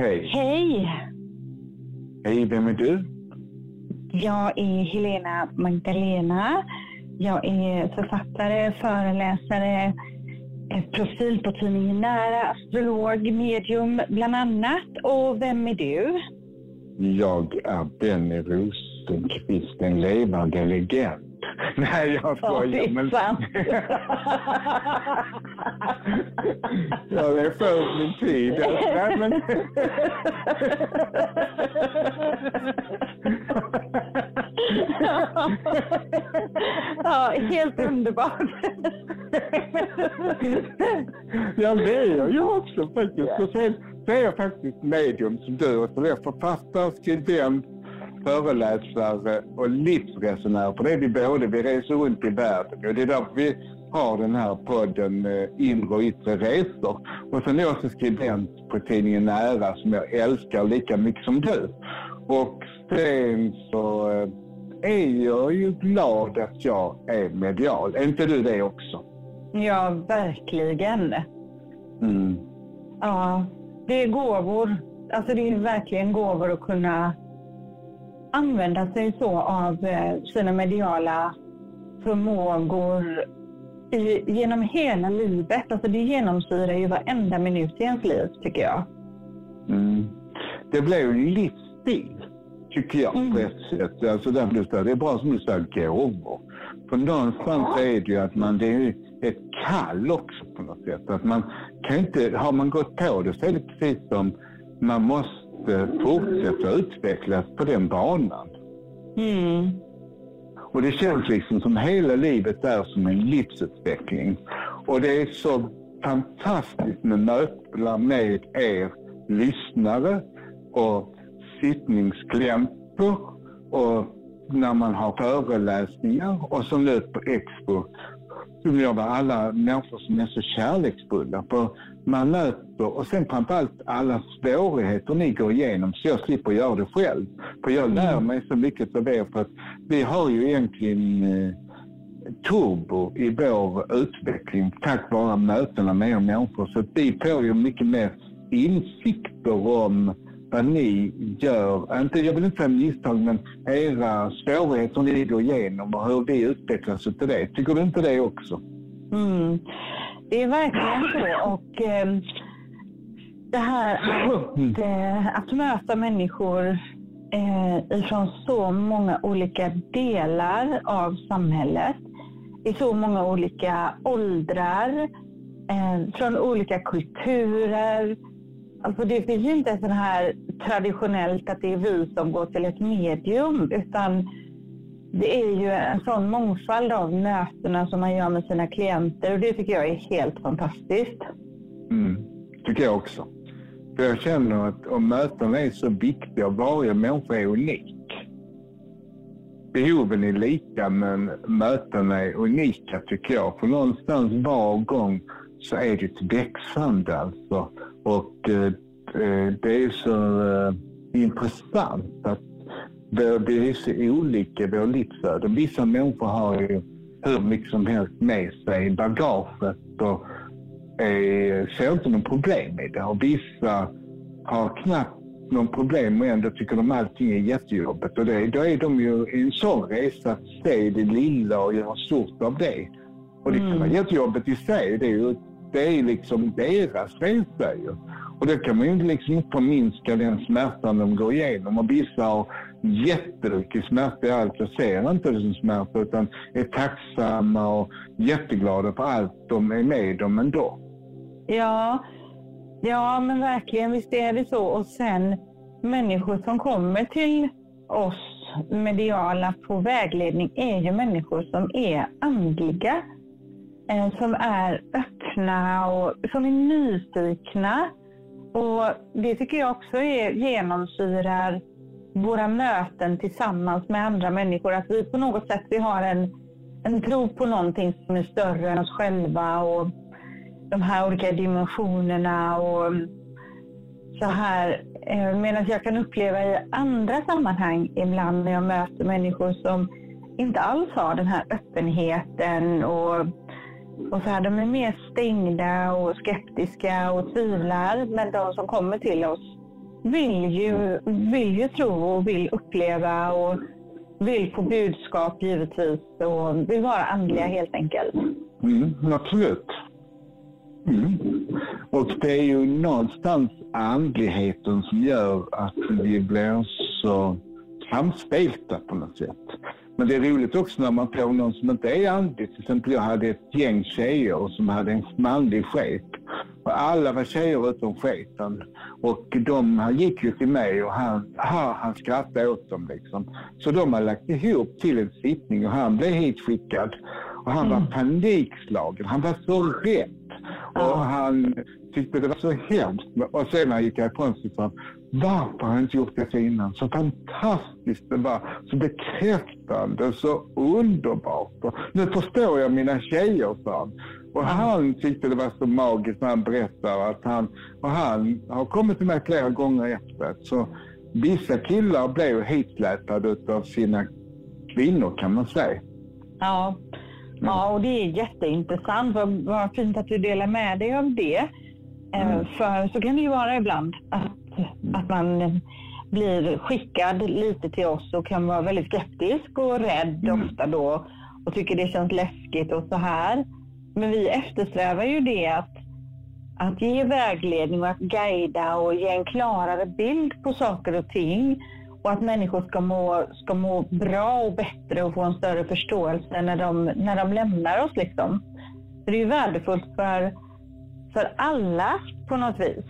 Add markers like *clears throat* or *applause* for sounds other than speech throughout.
Hej. Hej! Hej, vem är du? Jag är Helena Magdalena. Jag är författare, föreläsare, profil på tidningen Nära, astrolog, medium bland annat. Och vem är du? Jag är Benny Rosenqvist, en levande legend. *laughs* Nej, jag skojar. är sant. *laughs* *laughs* *laughs* ja, det för min tid. Nej, men... *laughs* ja, helt underbart. ja, det är jag ju också faktiskt. Och sen så är jag faktiskt medium som du och så är jag författare, skribent, föreläsare och livsresenär. För det är vi både. Vi reser runt i världen och det är därför vi har den här podden eh, Inre och yttre resor. Och sen är jag också skribent på tidningen Nära som jag älskar lika mycket som du. Och sen så eh, är jag ju glad att jag är medial. Är inte du det också? Ja, verkligen. Mm. Ja, det är gåvor. Alltså det är verkligen gåvor att kunna använda sig så av eh, sina mediala förmågor i, genom hela livet. Alltså det genomsyrar ju varenda minut i ens liv, tycker jag. Mm. Det blir ju livsstil, tycker jag, mm. på ett sätt. Alltså därför det är bra som du säger, gåvor. För någonstans ja. är det ju att man, det är ett kall också på något sätt. Att man kan inte, har man gått på det så är det precis som man måste fortsätta utvecklas på den banan. Mm. Och det känns liksom som hela livet är som en livsutveckling. Och det är så fantastiskt med möten med er lyssnare och sittningsklämpor och när man har föreläsningar och som nu på Expo som jag var alla människor som är så kärleksfulla. För man möter, och sen framförallt alla svårigheter ni går igenom så jag slipper göra det själv. För jag lär mm. mig så mycket av er för att vi har ju egentligen eh, turbo i vår utveckling tack vare mötena med er människor. Så vi får ju mycket mer insikter om vad ni gör, inte, jag vill inte säga misstag, men era svårigheter ni går igenom och hur vi utvecklas utav det. Tycker du inte det också? Mm. Det är verkligen så. Och eh, det här att, eh, att möta människor eh, ifrån så många olika delar av samhället, i så många olika åldrar, eh, från olika kulturer, Alltså det finns ju inte så här traditionellt att det är vi som går till ett medium, utan det är ju en sån mångfald av mötena som man gör med sina klienter och det tycker jag är helt fantastiskt. Mm, tycker jag också. För jag känner att om mötena är så viktiga och varje människa är unik. Behoven är lika men mötena är unika tycker jag. För någonstans var gång så är det ett växande alltså. Och eh, det är så eh, intressant att vi är så olika vår livsöde. Vissa människor har ju hur mycket som helst med sig i bagaget och är, ser inte något problem med det. Och vissa har knappt någon problem och ändå tycker de allting är jättejobbigt. Och det, då är de ju i en sån resa att se det lilla och göra stort av det. Och det kan vara mm. jättejobbigt i sig. Det är ju det är liksom deras resa ju. Och det kan man ju liksom inte förminska den smärtan de går igenom. Och vissa har jättemycket smärta i allt och ser inte det som smärta utan är tacksamma och jätteglada för allt de är med om ändå. Ja, ja men verkligen visst är det så. Och sen människor som kommer till oss mediala på vägledning är ju människor som är andliga. Eh, som är öppna och som är nyfikna. Och det tycker jag också är, genomsyrar våra möten tillsammans med andra människor. Att vi på något sätt vi har en, en tro på någonting som är större än oss själva och de här olika dimensionerna och så här. Eh, medan jag kan uppleva i andra sammanhang ibland när jag möter människor som inte alls har den här öppenheten och och så här, de är mer stängda och skeptiska och tvivlar. Men de som kommer till oss vill ju, vill ju tro och vill uppleva och vill få budskap givetvis och vill vara andliga helt enkelt. Mm, absolut. Mm. Och det är ju någonstans andligheten som gör att vi blir så samspelta på något sätt. Men det är roligt också när man får någon som inte är andlig. Till exempel jag hade ett gäng tjejer som hade en manlig chef. Och alla var tjejer utom chefen. Och de han gick ju till mig och han, ha, han skrattade åt dem liksom. Så de har lagt ihop till en sittning och han blev hitskickad. Och han mm. var panikslagen. Han var så rädd. Och han tyckte det var så hemskt. Och sen när han gick härifrån så sa han, varför har jag inte gjort detta innan? Så fantastiskt det var, så bekräftande, så underbart. Nu förstår jag mina tjejer, sa han. Och han tyckte det var så magiskt när han berättade att han, och han har kommit till mig flera gånger efteråt. Så vissa killar blev hitsläpade av sina kvinnor kan man säga. Ja, ja och det är jätteintressant. Vad, vad fint att du delar med dig av det. Eh, mm. För så kan det ju vara ibland. Att att man blir skickad lite till oss och kan vara väldigt skeptisk och rädd mm. ofta då och tycker det känns läskigt och så här. Men vi eftersträvar ju det att, att ge vägledning och att guida och ge en klarare bild på saker och ting och att människor ska må, ska må bra och bättre och få en större förståelse när de, när de lämnar oss. Liksom. Så det är ju värdefullt för, för alla på något vis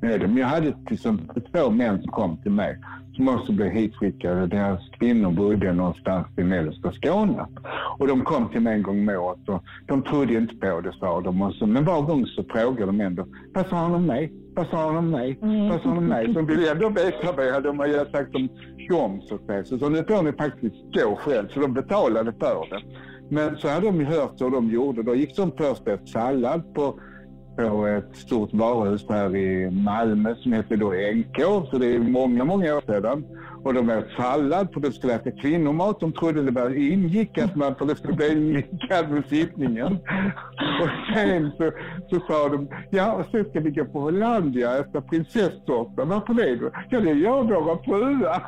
med dem. Jag hade till exempel två män som kom till mig som också blev hitskickade. Deras kvinnor bodde någonstans i mellersta Skåne. Och de kom till mig en gång om året och de trodde inte på det sa de. Och så, men var gång så frågade de ändå, vad sa han om mig? Vad sa han om mig? Mm. Vad sa han om mig? De ville ändå veta vad de hade sagt om dem så att säga. Så, så nu får ni faktiskt gå själv. Så de betalade för det. Men så hade de hört hur de gjorde. Då gick de först efter sallad på på ett stort varuhus här i Malmö som heter då NK. Så det är många, många år sedan. Och de åt sallad för de skulle äta kvinnomat. De trodde det bara ingick att man, för det skulle bli lyckad med sittningen. Och sen så, så sa de, ja och sen ska vi gå på Hollandia och äta prinsesstårta. Varför det då? Ja det gör våra fruar.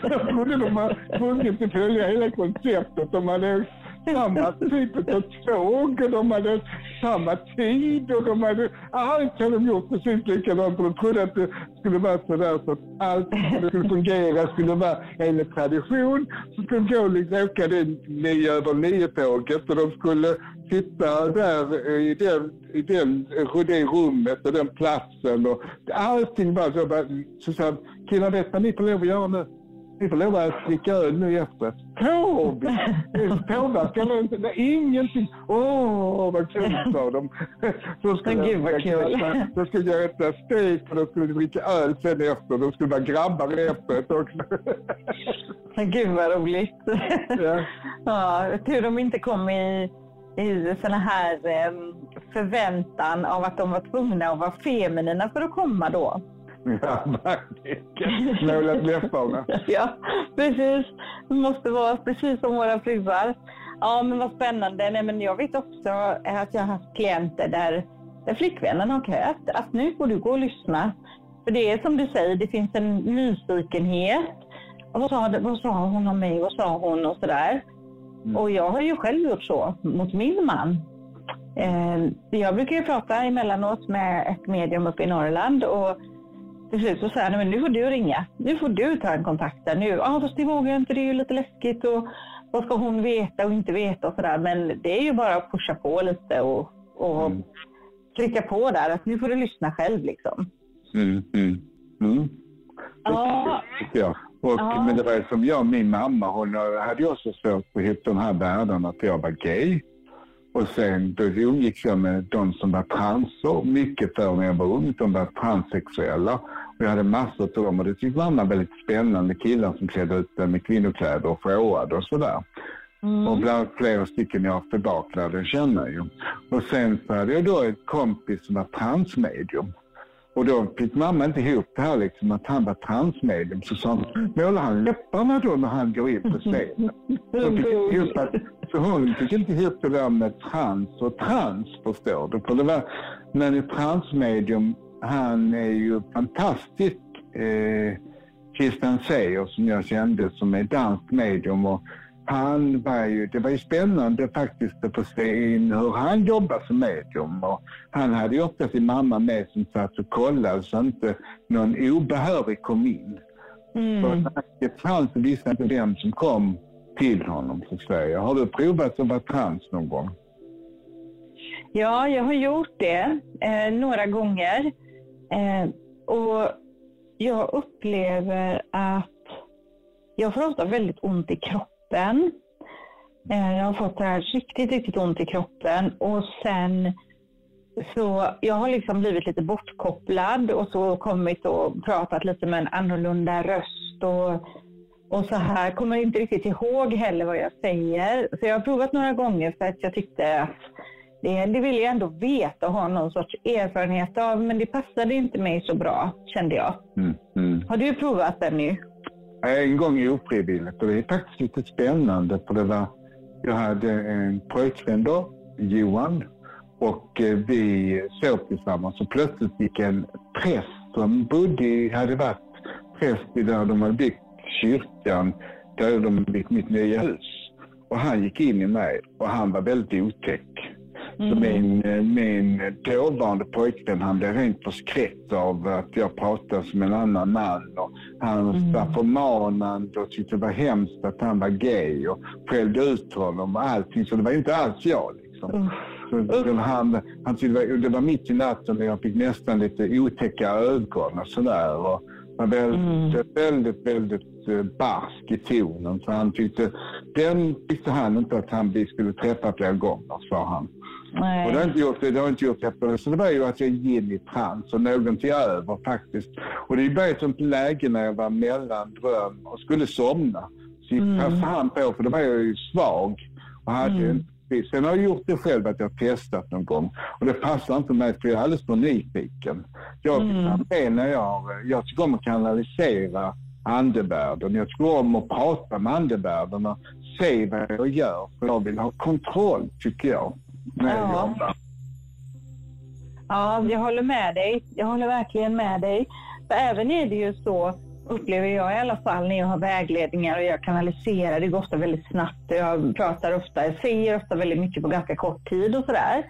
*laughs* så då trodde de var tvungna att följa hela konceptet. De hade samma typ av tåg och de hade samma tid och de hade, allt hade de gjort precis likadant och de trodde att det skulle vara sådär så att allt skulle fungera skulle vara enligt tradition. Så skulle de gå och liksom åka det nio över nio-tåget och de skulle sitta där i, den, i den, det rummet och den platsen och allting var så. Bara, så sa killar detta ni får lov att göra nu? Vi får lov att dricka öl nu efteråt. Tåg! Påverkar inte. Ingenting. Åh, vad kul sa de. Så skulle Gud vad kul. Skulle göra ett stek och de skulle dricka öl sen efter. De skulle vara grabbar efteråt också. Gud vad roligt. Ja. ja, tur de inte kom i i såna här ehm, förväntan av att de var tvungna att vara feminina för att komma då. Ja, verkligen. Målat *laughs* läpparna. ja, precis. Det måste vara precis som våra fruar. Ja, men vad spännande. Nej, men jag vet också att jag har haft klienter där, där flickvännen har krävt att nu får du gå och lyssna. För det är som du säger, det finns en nyfikenhet. Och vad, sa, vad sa hon om mig? Vad sa hon? Och sådär. Mm. Och jag har ju själv gjort så mot min man. Eh, jag brukar ju prata emellanåt med ett medium uppe i Norrland och till slut så säger han, men nu får du ringa. Nu får du ta en kontakt där nu. Ja, ah, fast det vågar jag inte, det är ju lite läskigt och vad ska hon veta och inte veta och sådär. Men det är ju bara att pusha på lite och, och mm. trycka på där att nu får du lyssna själv liksom. Mm, mm, mm. Ja. ja. Och, ja. Men det var som jag min mamma, hon hade ju också svårt att hitta de här världarna att jag var gay. Och sen då umgicks jag med de som var transer mycket för när jag var ung. De var transsexuella. Jag hade massor av dem och det var väldigt spännande killar som klädde ut sig med kvinnokläder och frågade och sådär. Mm. Och bland flera stycken jag förbaklade känner ju. Och sen så hade jag då ett kompis som var transmedium. Och då fick mamma inte ihop det här liksom att han var transmedium. Så sa hon, målar han läpparna då när han går in på scenen? *laughs* Så, fick ihop att, så hon fick inte ihop det där med trans och trans förstår du. För det var, när ett transmedium han är ju fantastisk. Eh, Christian Seyer som jag kände som är dansk medium och han var ju, det var ju spännande faktiskt att få se in hur han jobbar som medium. Och han hade ju ofta sin mamma med som satt och kollade så inte någon obehörig kom in. Mm. För det fanns visste inte vem som kom till honom så att säga. Har du provat att vara trans någon gång? Ja, jag har gjort det eh, några gånger. Eh, och jag upplever att jag får ofta väldigt ont i kroppen. Eh, jag har fått det här riktigt, riktigt ont i kroppen och sen så jag har liksom blivit lite bortkopplad och så kommit och pratat lite med en annorlunda röst och, och så här. Kommer inte riktigt ihåg heller vad jag säger. Så jag har provat några gånger för att jag tyckte att det, det vill jag ändå veta och ha någon sorts erfarenhet av, men det passade inte mig så bra, kände jag. Mm, mm. Har du provat det nu? En gång ofrivilligt och det är faktiskt lite spännande för det var, jag hade en pojkvän då, Johan, och eh, vi sov tillsammans och plötsligt gick en präst som bodde, hade varit präst där de hade byggt kyrkan, där de byggt mitt nya hus. Och han gick in i mig och han var väldigt otäck. Mm. Så min, min dåvarande pojkvän han blev rent förskräckt av att jag pratade som en annan man. Och han mm. var förmanande och tyckte det var hemskt att han var gay och skällde ut honom och allting. Så det var inte alls jag. Liksom. Mm. Så han, han tyckte det var, det var mitt i natten och jag fick nästan lite otäcka ögon och sådär. Och var väldigt, mm. väldigt, väldigt eh, barsk i tonen. Så han tyckte, den tyckte han inte att han, vi skulle träffa fler gånger, sa han. Nej. Och det har inte gjort det, det har inte gjort det. Så det var ju att jag gick i trans och någonting över faktiskt. Och det var ett sånt läge när jag var mellan dröm och skulle somna. Så mm. passade han på, för då var jag ju svag och hade mm. Sen har jag gjort det själv att jag har testat någon gång och det passar inte mig för jag är alldeles för nyfiken. Jag, mm. när jag, jag tycker om att kanalisera andevärlden. Jag tycker om att prata med andevärlden och se vad jag gör. För jag vill ha kontroll, tycker jag när jag ja. Ja, jag håller med dig. Jag håller verkligen med dig. För även är det ju så, upplever jag i alla fall, när jag har vägledningar och jag kanaliserar, det går ofta väldigt snabbt. Jag pratar ofta, jag säger ofta väldigt mycket på ganska kort tid och sådär.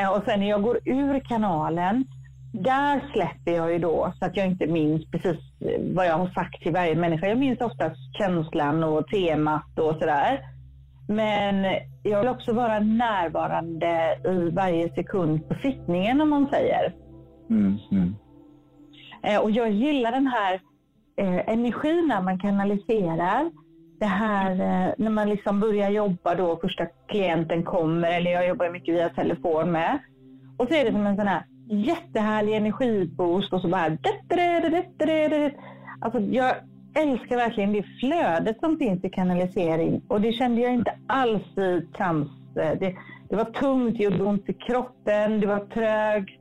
Eh, och sen när jag går ur kanalen, där släpper jag ju då så att jag inte minns precis vad jag har sagt till varje människa. Jag minns oftast känslan och temat och sådär. Men jag vill också vara närvarande i varje sekund på sittningen om man säger. Mm, mm. Eh, och jag gillar den här eh, energin när man kanaliserar. Det här eh, när man liksom börjar jobba då, första klienten kommer, eller jag jobbar mycket via telefon med. Och så är det som en sån här jättehärlig energiboost och så bara... Alltså jag älskar verkligen det flödet som finns i kanalisering och det kände jag inte alls i trans. Det, det var tungt, det gjorde ont i kroppen, det var trögt.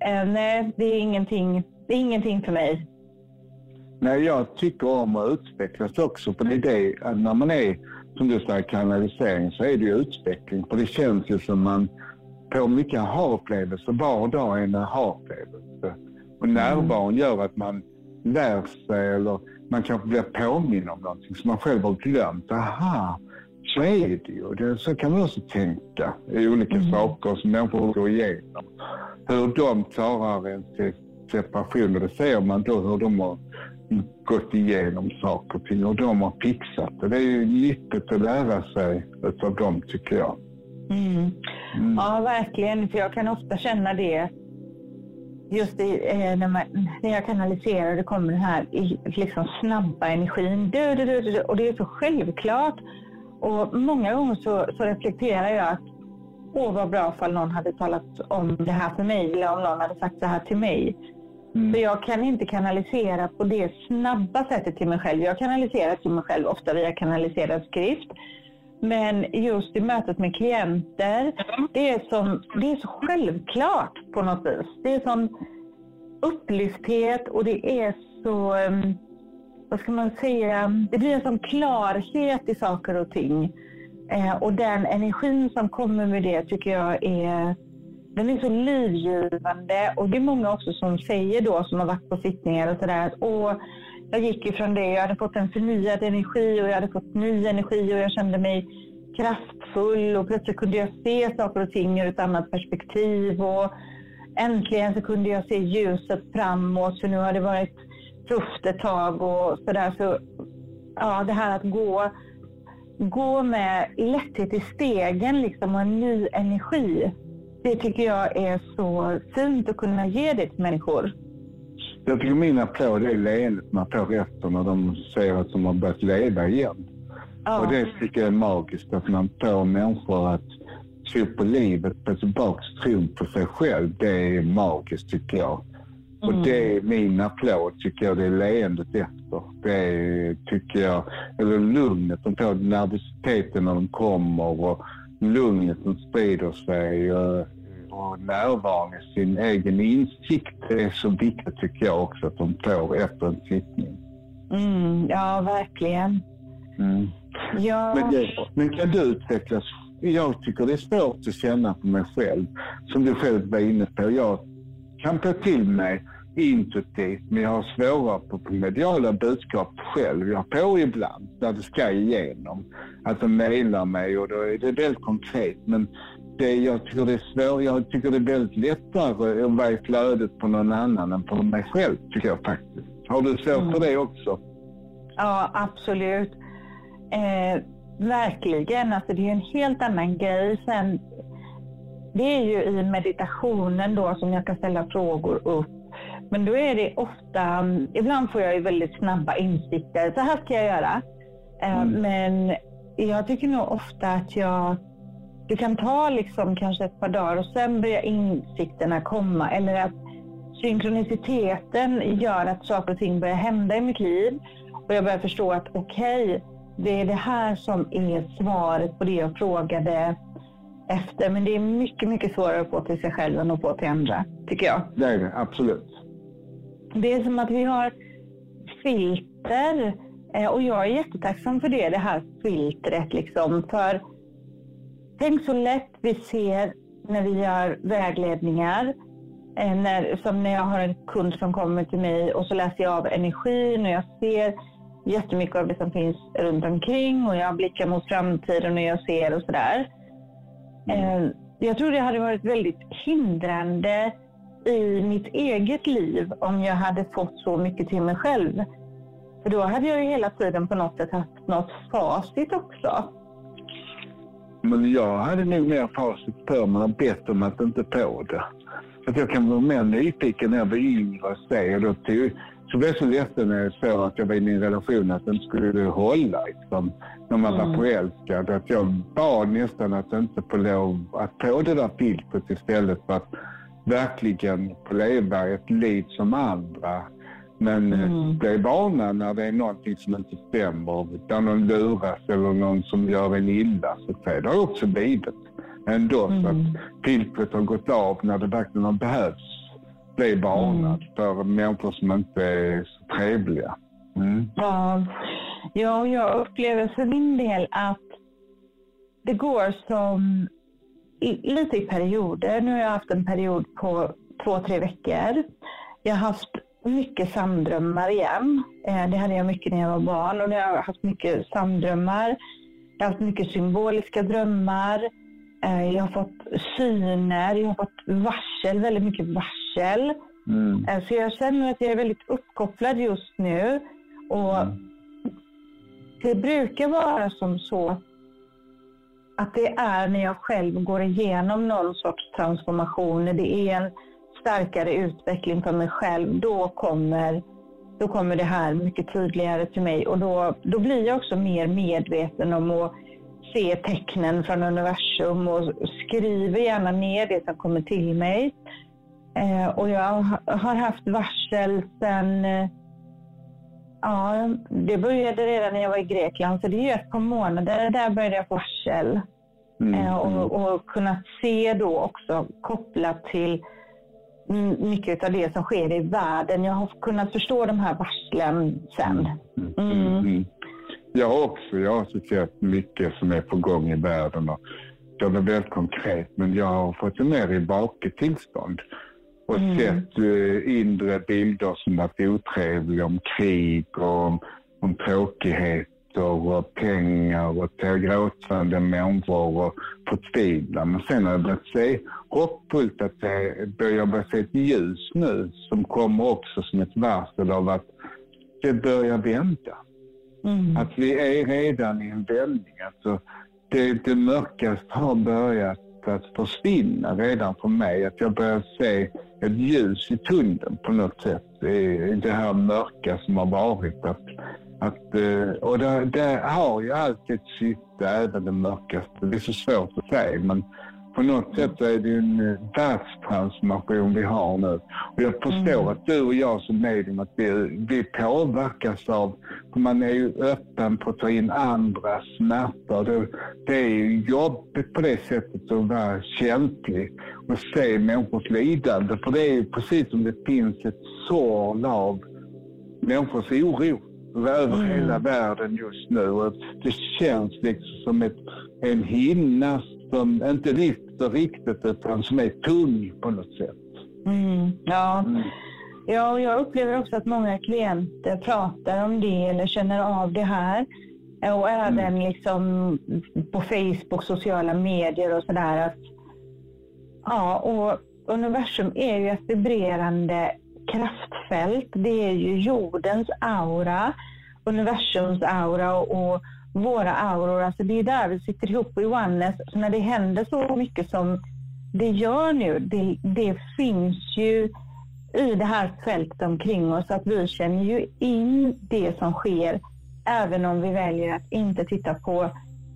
Eh, nej, det är, ingenting, det är ingenting för mig. Nej, jag tycker om att utvecklas också. För det är det, när man är, som du säger, kanalisering så är det ju utveckling. För det känns ju som man får mycket aha-upplevelser. Var dag är en aha-upplevelse. Och närvaron gör att man lär sig eller man kanske blir påminn om någonting som man själv har glömt. Aha, så är det ju. Det, så kan man också tänka i olika mm. saker som människor går igenom. Hur de klarar en separation och det ser man då hur de har gått igenom saker och ting och de har fixat det. Det är ju nyttigt att lära sig av dem tycker jag. Mm. Mm. Ja, verkligen. För jag kan ofta känna det just det, eh, när, man, när jag kanaliserar det kommer den här liksom snabba energin. Du, du, du, och det är så självklart. Och många gånger så, så reflekterar jag att åh vad bra ifall någon hade talat om det här för mig eller om någon hade sagt så här till mig. Mm. För jag kan inte kanalisera på det snabba sättet till mig själv. Jag kanaliserar till mig själv ofta via kanaliserad skrift. Men just i mötet med klienter, det är, som, det är så självklart på något vis. Det är sån upplyfthet och det är så, ehm, vad ska man säga, det blir en sån klarhet i saker och ting. Eh, och den energin som kommer med det tycker jag är, den är så livgivande och det är många också som säger då, som har varit på sittningar och sådär, att jag gick ifrån det, jag hade fått en förnyad energi och jag hade fått ny energi och jag kände mig kraftfull och plötsligt kunde jag se saker och ting ur ett annat perspektiv och äntligen så kunde jag se ljuset framåt för nu har det varit tufft ett tag och sådär. Så, ja, det här att gå, gå med lätthet i stegen liksom och en ny energi. Det tycker jag är så fint att kunna ge det till människor. Jag tycker min applåd är leendet man får efter när de ser att de har börjat leva igen. Ja. Och det tycker jag är magiskt, att man får människor att tro på livet, få tillbaka tron på sig själv. Det är magiskt tycker jag. Mm. Och det är min applåd tycker jag, det är leendet efter. Det är, tycker jag, eller lugnet de får, nervositeten när de kommer och lugnet som sprider sig och, och närvaron i sin egen insikt. Är så viktigt tycker jag också att de får efter en sittning. Mm, ja, verkligen. Mm. Ja. Men, det, men kan du utvecklas? Jag tycker det är svårt att känna på mig själv, som du själv var inne på. Jag kan ta till mig intuitivt, men jag har svårare på mediala budskap själv. Jag får ibland, när det ska igenom, att de mejlar mig och då är det väldigt konkret. Men det, jag tycker det är svårt. Jag tycker det är väldigt lättare att vara i flödet på någon annan än på mig själv, tycker jag faktiskt. Har du svårt mm. för det också? Ja, absolut. Eh, verkligen. Alltså det är en helt annan grej. Sen, det är ju i meditationen då som jag kan ställa frågor upp. Men då är det ofta, ibland får jag ju väldigt snabba insikter. Så här ska jag göra. Eh, mm. Men jag tycker nog ofta att jag, det kan ta liksom kanske ett par dagar och sen börjar insikterna komma. Eller att synkroniciteten gör att saker och ting börjar hända i mitt liv. Och jag börjar förstå att okej, okay, det är det här som är svaret på det jag frågade efter. Men det är mycket, mycket svårare att få till sig själv än att få till andra, tycker jag. Det är det, absolut. Det är som att vi har filter eh, och jag är jättetacksam för det, det här filtret. Liksom. För tänk så lätt vi ser när vi gör vägledningar. Eh, när, som när jag har en kund som kommer till mig och så läser jag av energin och jag ser jättemycket av det som finns runt omkring och jag blickar mot framtiden och jag ser och sådär. Mm. Eh, jag tror det hade varit väldigt hindrande i mitt eget liv om jag hade fått så mycket till mig själv. För då hade jag ju hela tiden på något sätt haft något facit också. Men jag hade nog mer facit för mig och bett om att inte få det. Att jag kan vara mer nyfiken när jag var yngre och se. Och då tog, så blev jag så ledsen när jag såg att jag var inne i en relation att den skulle hålla. Liksom, när man mm. var förälskad. Att jag bad nästan att inte få lov att få det där filtret istället för att verkligen få leva ett liv som andra. Men eh, mm. bli vana när det är någonting som inte stämmer, där någon luras eller någon som gör en illa. Så att säga. Det har också blivit ändå. Mm. Så att mm. filtret har gått av när det verkligen har behövts bli varnad mm. för människor som inte är så trevliga. Mm. Ja. ja, jag upplever för min del att det går som i, lite i perioder. Nu har jag haft en period på två, tre veckor. Jag har haft mycket samdrömmar igen. Eh, det hade jag mycket när jag var barn och jag har haft mycket samdrömmar. Jag har haft mycket symboliska drömmar. Eh, jag har fått syner, jag har fått varsel, väldigt mycket varsel. Mm. Eh, så jag känner att jag är väldigt uppkopplad just nu. Och mm. Det brukar vara som så att det är när jag själv går igenom någon sorts transformation, när det är en starkare utveckling för mig själv, då kommer, då kommer det här mycket tydligare till mig. Och då, då blir jag också mer medveten om att se tecknen från universum och skriver gärna ner det som kommer till mig. Eh, och jag har haft varsel sedan Ja, det började redan när jag var i Grekland, så det är ju ett par månader. Där började jag få varsel. Mm. Eh, och, och kunnat se då också kopplat till mycket av det som sker i världen. Jag har kunnat förstå de här varslen sen. Mm. Mm. mm. mm. Jag också. Jag har sett mycket som är på gång i världen. Och uttrycker det väldigt konkret, men jag har fått det mer i baketillstånd och mm. sett uh, inre bilder som varit otrevliga om krig och om, om tråkigheter och pengar och gråtande människor och förtvivlan. Men sen har jag börjat se hoppfullt att det börjar börja se ett ljus nu som kommer också som ett varsel av att det börjar vända. Mm. Att vi är redan i en vändning. Alltså, det, det mörkaste har börjat att försvinna redan för mig. Att jag börjar se ett ljus i tunneln på något sätt. I det här mörka som har varit. Att, att, eh, och det, det har ju alltid ett syfte, även det mörkaste. Det är så svårt att säga men på något sätt är det en eh, världstransformation vi har nu. Och jag förstår mm. att du och jag som medium, att vi, vi påverkas av, för man är ju öppen för att ta in andras smärtor. Det, det är ju jobbigt på det sättet att vara känslig och se människors lidande. För det är ju precis som det finns ett sorl av människors oro över hela världen just nu. Och det känns liksom som ett, en hinna som inte lyfter riktigt utan som är tung på något sätt. Mm, ja. Mm. ja, och jag upplever också att många klienter pratar om det eller känner av det här. Och även mm. liksom på Facebook, sociala medier och sådär. Ja, och universum är ju ett vibrerande kraftfält. Det är ju jordens aura, universums aura och våra auror. Alltså det är där vi sitter ihop i oneness. Så när det händer så mycket som det gör nu, det, det finns ju i det här fältet omkring oss att vi känner ju in det som sker även om vi väljer att inte titta på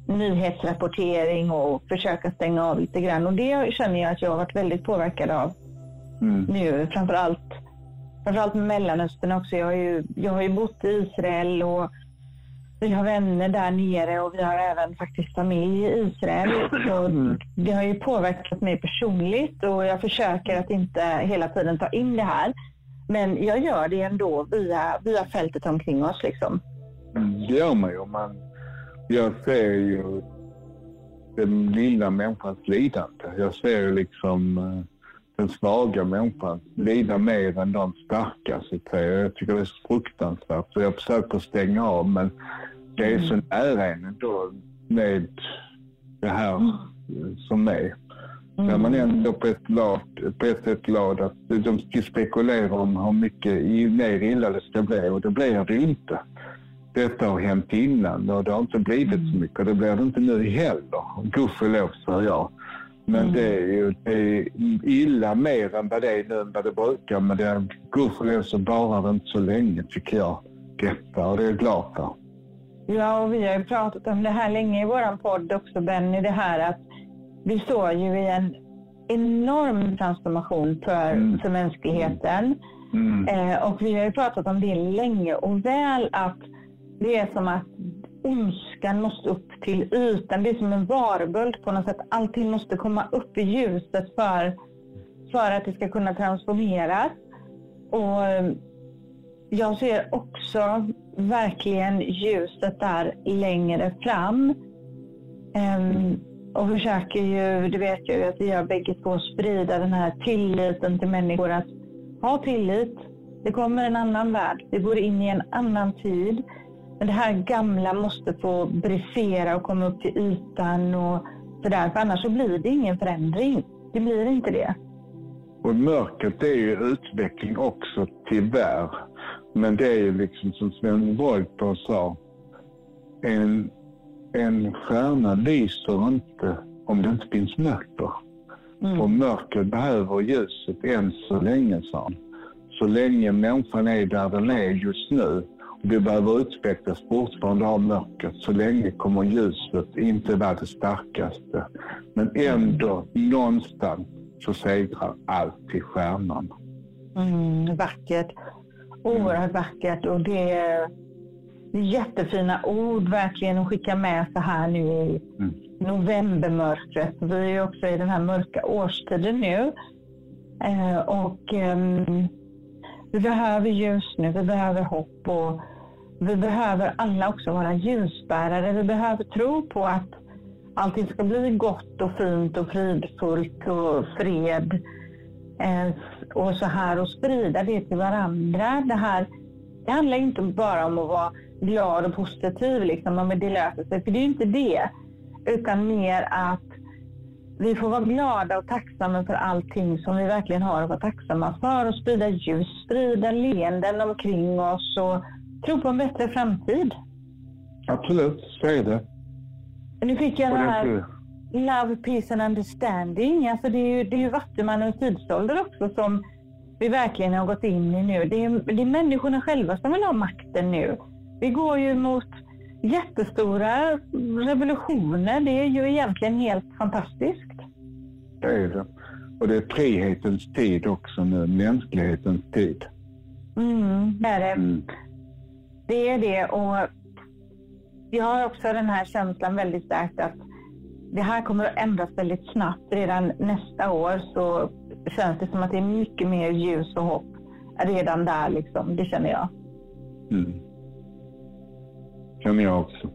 nyhetsrapportering och försöka stänga av lite grann. Och det känner jag att jag har varit väldigt påverkad av mm. nu. Framförallt, framförallt med Mellanöstern också. Jag har, ju, jag har ju bott i Israel och vi har vänner där nere och vi har även faktiskt familj i Israel. Så mm. det har ju påverkat mig personligt och jag försöker att inte hela tiden ta in det här. Men jag gör det ändå via, via fältet omkring oss. Liksom. Mm, det gör man ju. Man, jag ser ju den lilla människans lidande. Jag ser ju liksom eh, den svaga människan lida mer än de starka. Så jag tycker det är så fruktansvärt. Så jag försöker stänga av men det är så mm. nära en ändå med det här mm. som är. Mm. När man ändå på ett, glad, på ett sätt glad att de ska spekulera om hur mycket mer illa det ska bli och det blir det inte. Detta har hänt innan och det har inte blivit så mycket och det blir det inte nu heller. Gudskelov säger jag. Men mm. det är ju det är illa mer än vad det är nu än vad det brukar. Men det är gudskelov så varar det inte så länge tycker jag. Detta och det är jag glad för. Ja, och vi har ju pratat om det här länge i vår podd också Benny, det här att vi står ju i en enorm transformation för, mm. för mänskligheten. Mm. Eh, och vi har ju pratat om det länge och väl att det är som att ondskan måste upp till ytan. Det är som en varböld på något sätt. Allting måste komma upp i ljuset för, för att det ska kunna transformeras. Och eh, jag ser också verkligen ljuset där längre fram. Um, och försöker ju, det vet jag ju att vi gör bägge två, sprida den här tilliten till människor. Att ha tillit. Det kommer en annan värld. Vi går in i en annan tid. Men det här gamla måste få brisera och komma upp till ytan och sådär. För annars så blir det ingen förändring. Det blir inte det. Och mörkret är ju utveckling också, tyvärr. Men det är ju liksom som Sven Wollter sa. En, en stjärna lyser inte om det inte finns mörker. Mm. Och mörker behöver ljuset än så länge, sa han. Så länge människan är där den är just nu vi behöver utvecklas fortfarande av mörkret. Så länge kommer ljuset inte vara det starkaste. Men ändå, någonstans så segrar alltid stjärnan. Mm, vackert. Oerhört vackert och det är jättefina ord verkligen att skicka med så här nu i mm. novembermörkret. Vi är också i den här mörka årstiden nu. Eh, och eh, vi behöver ljus nu, vi behöver hopp och vi behöver alla också vara ljusbärare. Vi behöver tro på att, allting ska bli gott och fint och fridfullt och fred. Eh, och så här och sprida det till varandra. Det, här, det handlar inte bara om att vara glad och positiv, liksom, om det löser sig, för det är ju inte det. Utan mer att vi får vara glada och tacksamma för allting som vi verkligen har att vara tacksamma för och sprida ljus, sprida leenden omkring oss och tro på en bättre framtid. Absolut, så är det. Nu fick jag det här Love, Peace and Understanding. Alltså det är ju, det är ju Vattumannens tidsålder också som vi verkligen har gått in i nu. Det är, det är människorna själva som vill ha makten nu. Vi går ju mot jättestora revolutioner. Det är ju egentligen helt fantastiskt. Det är det. Och det är frihetens tid också nu, mänsklighetens tid. Mm, det är det. Mm. Det är det och jag har också den här känslan väldigt starkt att det här kommer att ändras väldigt snabbt. Redan nästa år så känns det som att det är mycket mer ljus och hopp redan där liksom. Det känner jag. Mm. känner jag också.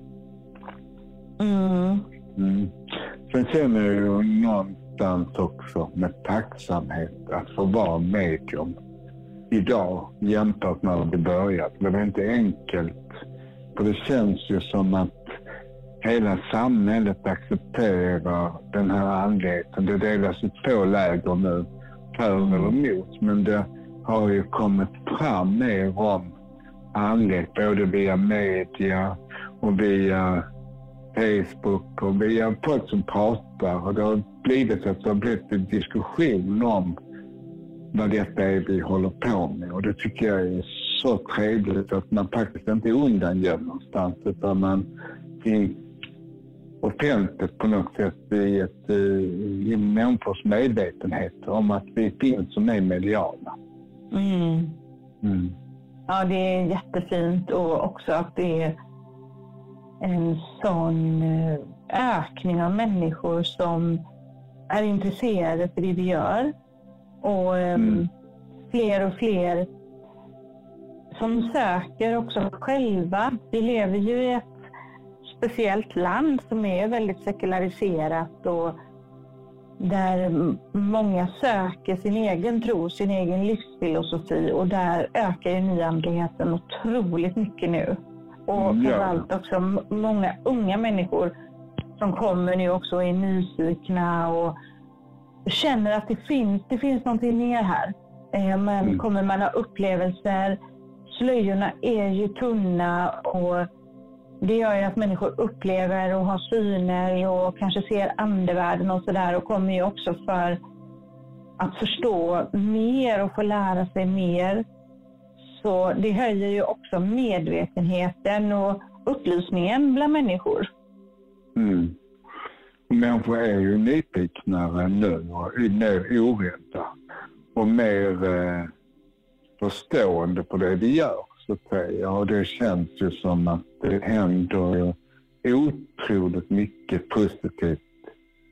Mm. Mm. Sen känner jag ju någonstans också med tacksamhet att få vara medium idag jämfört med när det började. Det var inte enkelt. För det känns ju som att hela samhället accepterar den här andligheten. Det delas i två läger nu, för eller emot. Men det har ju kommit fram mer om andlighet, både via media och via Facebook och via folk som pratar. Och det har blivit att det har blivit en diskussion om vad detta är vi håller på med. Och det tycker jag är så trevligt att man faktiskt inte undangömmer någonstans utan man offentligt på något sätt i, ett, eh, i människors medvetenhet om att vi finns som är mediala. Mm. Mm. Ja, det är jättefint och också att det är en sån eh, ökning av människor som är intresserade för det vi gör. Och ehm, mm. fler och fler som söker också själva. Vi lever ju i ett speciellt land som är väldigt sekulariserat och där många söker sin egen tro, sin egen livsfilosofi och där ökar ju nyandligheten otroligt mycket nu. Och mm, framförallt också många unga människor som kommer nu också är nyfikna och känner att det finns, det finns någonting mer här. Eh, men mm. kommer man ha upplevelser, slöjorna är ju tunna och det gör ju att människor upplever och har syner och kanske ser andevärlden och sådär och kommer ju också för att förstå mer och få lära sig mer. Så det höjer ju också medvetenheten och upplysningen bland människor. Mm. Människor är ju nyfiknare nu och mer orädda och mer eh, förstående på det de gör så att säga. Och det känns ju som att det händer otroligt mycket positivt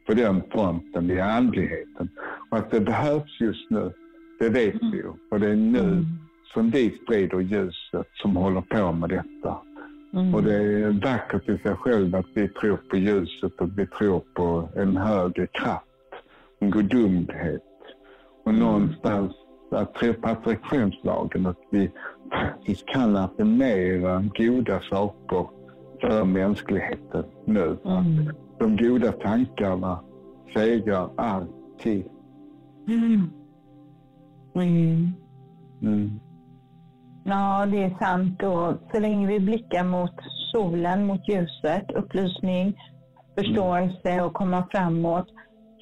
på den fronten i andligheten. Och att det behövs just nu, det vet vi ju. Och det är nu mm. som vi sprider ljuset som håller på med detta. Mm. Och det är vackert i sig själv att vi tror på ljuset och vi tror på en högre kraft, en gudomlighet. Och mm. någonstans att tro på attraktionslagen, att vi faktiskt kan affirmera goda saker för mänskligheten nu. Mm. De goda tankarna segrar alltid. Mm. Mm. Ja, det är sant. Och så länge vi blickar mot solen, mot ljuset, upplysning, förståelse och komma framåt,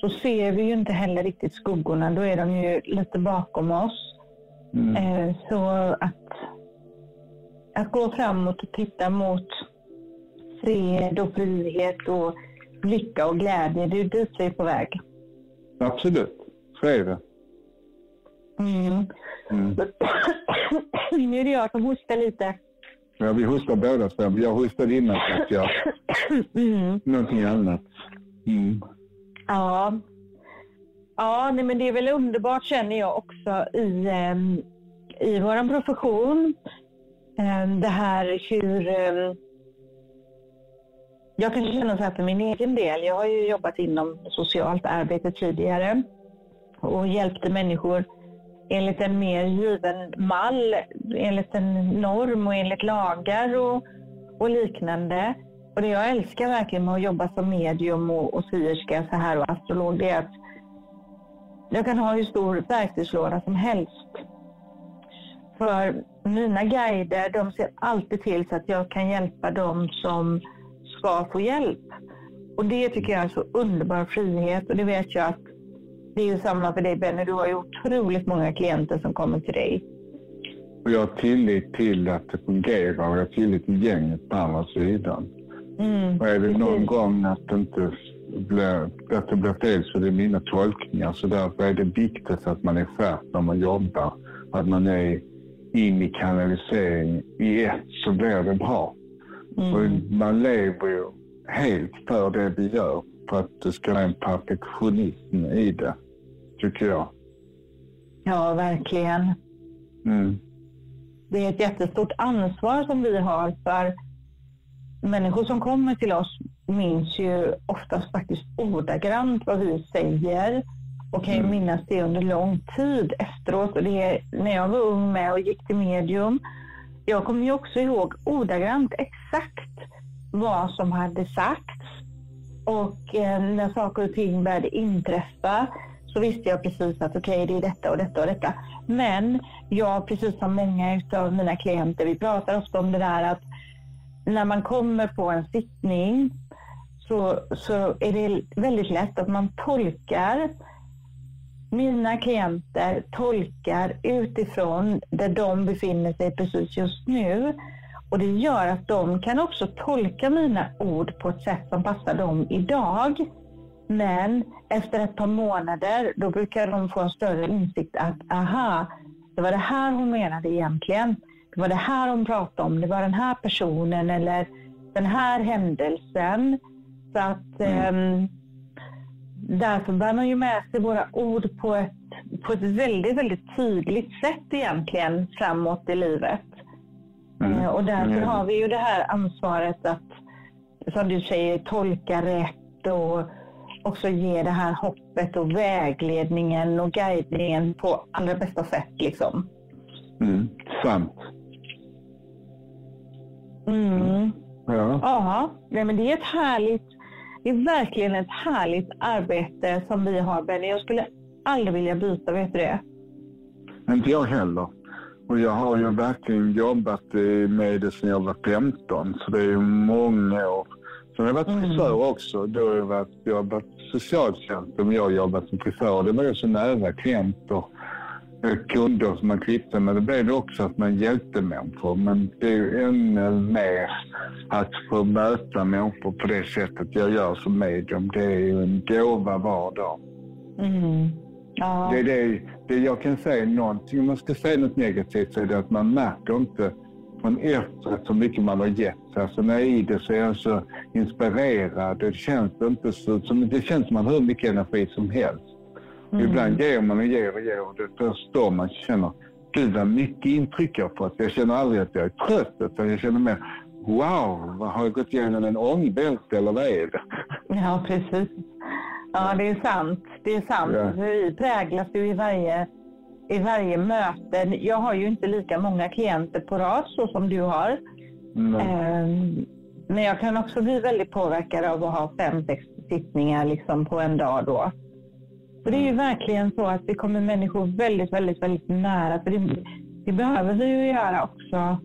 så ser vi ju inte heller riktigt skuggorna. Då är de ju lite bakom oss. Mm. Eh, så att, att gå framåt och titta mot fred och frihet och lycka och glädje, det är dit vi är på väg. Absolut, så är det. Mm. Mm. *clears throat* *laughs* nu är det jag som hostar lite. Ja, vi hostar båda två. Jag hostade innan att jag... Mm. Någonting annat. Mm. Ja. Ja, nej, men det är väl underbart känner jag också i, ehm, i vår profession. Ehm, det här hur, ehm, jag kan känna så här för min egen del. Jag har ju jobbat inom socialt arbete tidigare och hjälpte människor enligt en mer given mall, enligt en norm och enligt lagar och, och liknande. Och det jag älskar verkligen med att jobba som medium och, och syerska så här och astrolog, det är att jag kan ha hur stor verktygslåda som helst. För mina guider, de ser alltid till så att jag kan hjälpa dem som ska få hjälp. Och det tycker jag är så underbar frihet och det vet jag att det är ju samma för dig Benny. Du har ju otroligt många klienter som kommer till dig. Och jag har tillit till att det fungerar och jag har tillit till gänget på andra sidan. Mm, och är det någon gång att det inte blir, att det blir fel så är det mina tolkningar. Så därför är det viktigt att man är skärpt när man jobbar. Att man är in i kanalisering i ett så blir det bra. Mm. Och man lever ju helt för det vi gör för att det ska vara en perfektionism i det, tycker jag. Ja, verkligen. Mm. Det är ett jättestort ansvar som vi har för människor som kommer till oss minns ju oftast faktiskt ordagrant vad vi säger och kan ju mm. minnas det under lång tid efteråt. Och det är när jag var ung med och gick till medium. Jag kommer ju också ihåg ordagrant exakt vad som hade sagts. Och eh, när saker och ting började inträffa så visste jag precis att okej, okay, det är detta och detta och detta. Men jag, precis som många av mina klienter, vi pratar ofta om det där att när man kommer på en sittning så, så är det väldigt lätt att man tolkar mina klienter tolkar utifrån där de befinner sig precis just nu. Och det gör att de kan också tolka mina ord på ett sätt som passar dem idag. Men efter ett par månader, då brukar de få en större insikt att aha, det var det här hon menade egentligen. Det var det här hon pratade om. Det var den här personen eller den här händelsen. Så att mm. um, därför bär man ju med sig våra ord på ett, på ett väldigt, väldigt tydligt sätt egentligen framåt i livet. Mm. Uh, och därför mm. har vi ju det här ansvaret att, som du säger, tolka rätt och också ge det här hoppet och vägledningen och guidningen på allra bästa sätt. Liksom. Mm, sant. Mm. Ja. ja, men det är ett härligt, det är verkligen ett härligt arbete som vi har Benny. Jag skulle aldrig vilja byta, vet du det? Inte jag heller. Och jag har ju verkligen jobbat med det sedan jag var 15, så det är ju många år. Sen har jag varit mm. frisör också. Då har jag varit, jobbat socialtjänst, men jag har jobbat som frisör. Det var ju så nära klienter kunder som man klippte med. Det blev det också att man hjälpte människor. Men det är ju ännu mer att få möta människor på det sättet jag gör som medium. Det är ju en gåva var dag. Mm. Ja. Det är det, det jag kan säga någonting, om man ska säga något negativt så är det att man märker inte från efteråt så mycket man har gett. Alltså när jag är i det så är jag så inspirerad. Det känns inte så, som, det känns som man har hur mycket energi som helst. Mm. Ibland ger man och ger och ger och det är först då man känner Gud vad mycket intryck jag fått. Jag känner aldrig att jag är trött utan jag känner mer Wow, vad har jag gått igenom en ångvält eller vad är det? Ja, precis. Ja, det är sant. Det är sant. Ja. Vi präglas ju i varje, i varje möte. Jag har ju inte lika många klienter på rad så som du har. Mm. Men jag kan också bli väldigt påverkad av att ha fem, sex sittningar liksom på en dag då. För det är ju verkligen så att vi kommer människor väldigt, väldigt, väldigt nära. För det, det behöver vi ju göra också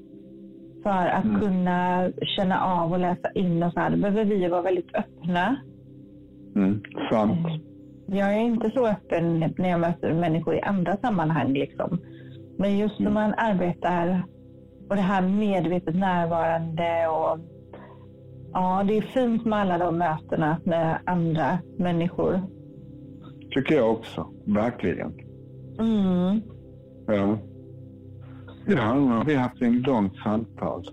för att mm. kunna känna av och läsa in och så här. Då behöver vi vara väldigt öppna. Mm, sant. Jag är inte så öppen när jag möter människor i andra sammanhang. Liksom. Men just när man arbetar och det här medvetet närvarande och ja, det är fint med alla de mötena med andra människor tycker jag också. Verkligen. Mm. Ja. Ja, nu har vi haft en långt samtal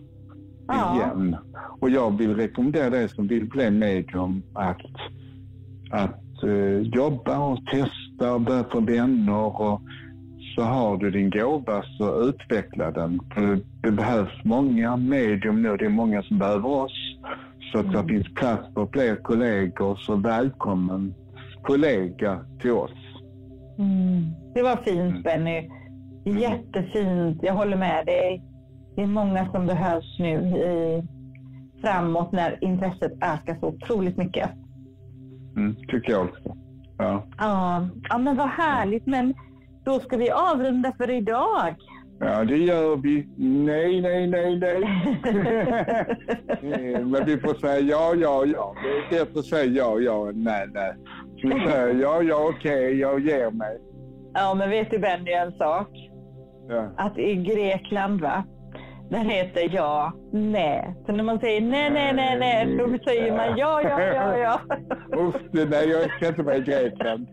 ja. igen. Och jag vill rekommendera dig som vill bli medium att, att uh, jobba och testa och börja få vänner. Och så har du din gåva så utveckla den. För det behövs många medium nu. Det är många som behöver oss. Så att det Mm. finns plats för fler kollegor. Så välkommen kollega till oss. Mm. Det var fint Mm. Benny. Jättefint. Jag håller med dig. Det är många som behövs nu i, framåt när intresset ökar så otroligt mycket. Mm, tycker jag också. Ja. Ja, ja men vad härligt. Men då ska vi avrunda för idag. ja, det gör vi. Nej, nej, nej, nej. *laughs* Eh, Men vi får säga ja, ja, ja. Det är bättre att säga ja, ja, nej, nej. Så vi säger ja, ja, okej, jag ger mig. Ja, men vet du Benny en sak? Ja. Att i Grekland va, där heter ja, nej. Så när man säger nej, nej, nej, nej, då säger man ja, ja, ja, ja. *laughs* Usch, det- nej, jag inte vara i Grekland.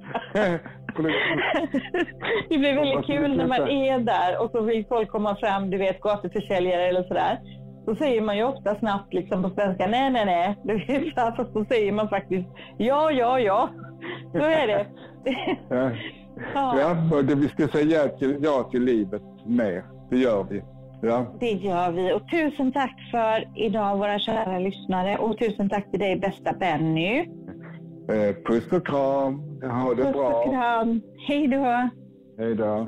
Det blir väldigt kul när man är där och så vill folk komma fram, du vet gatuförsäljare eller sådär. Då säger man ju ofta snabbt liksom på svenska, nej, nej, nej. Du vet, fast då säger man faktiskt ja, ja, ja. *laughs* Så är det. *laughs* Ja. Ja, och det, vi ska säga ja till, ja till livet mer. Det gör vi. Ja. Det gör vi. Och tusen tack för idag våra kära lyssnare och tusen tack till dig bästa Benny. Eh, puss och kram. Ha det Puss och bra. kram. Hej då. Hej då.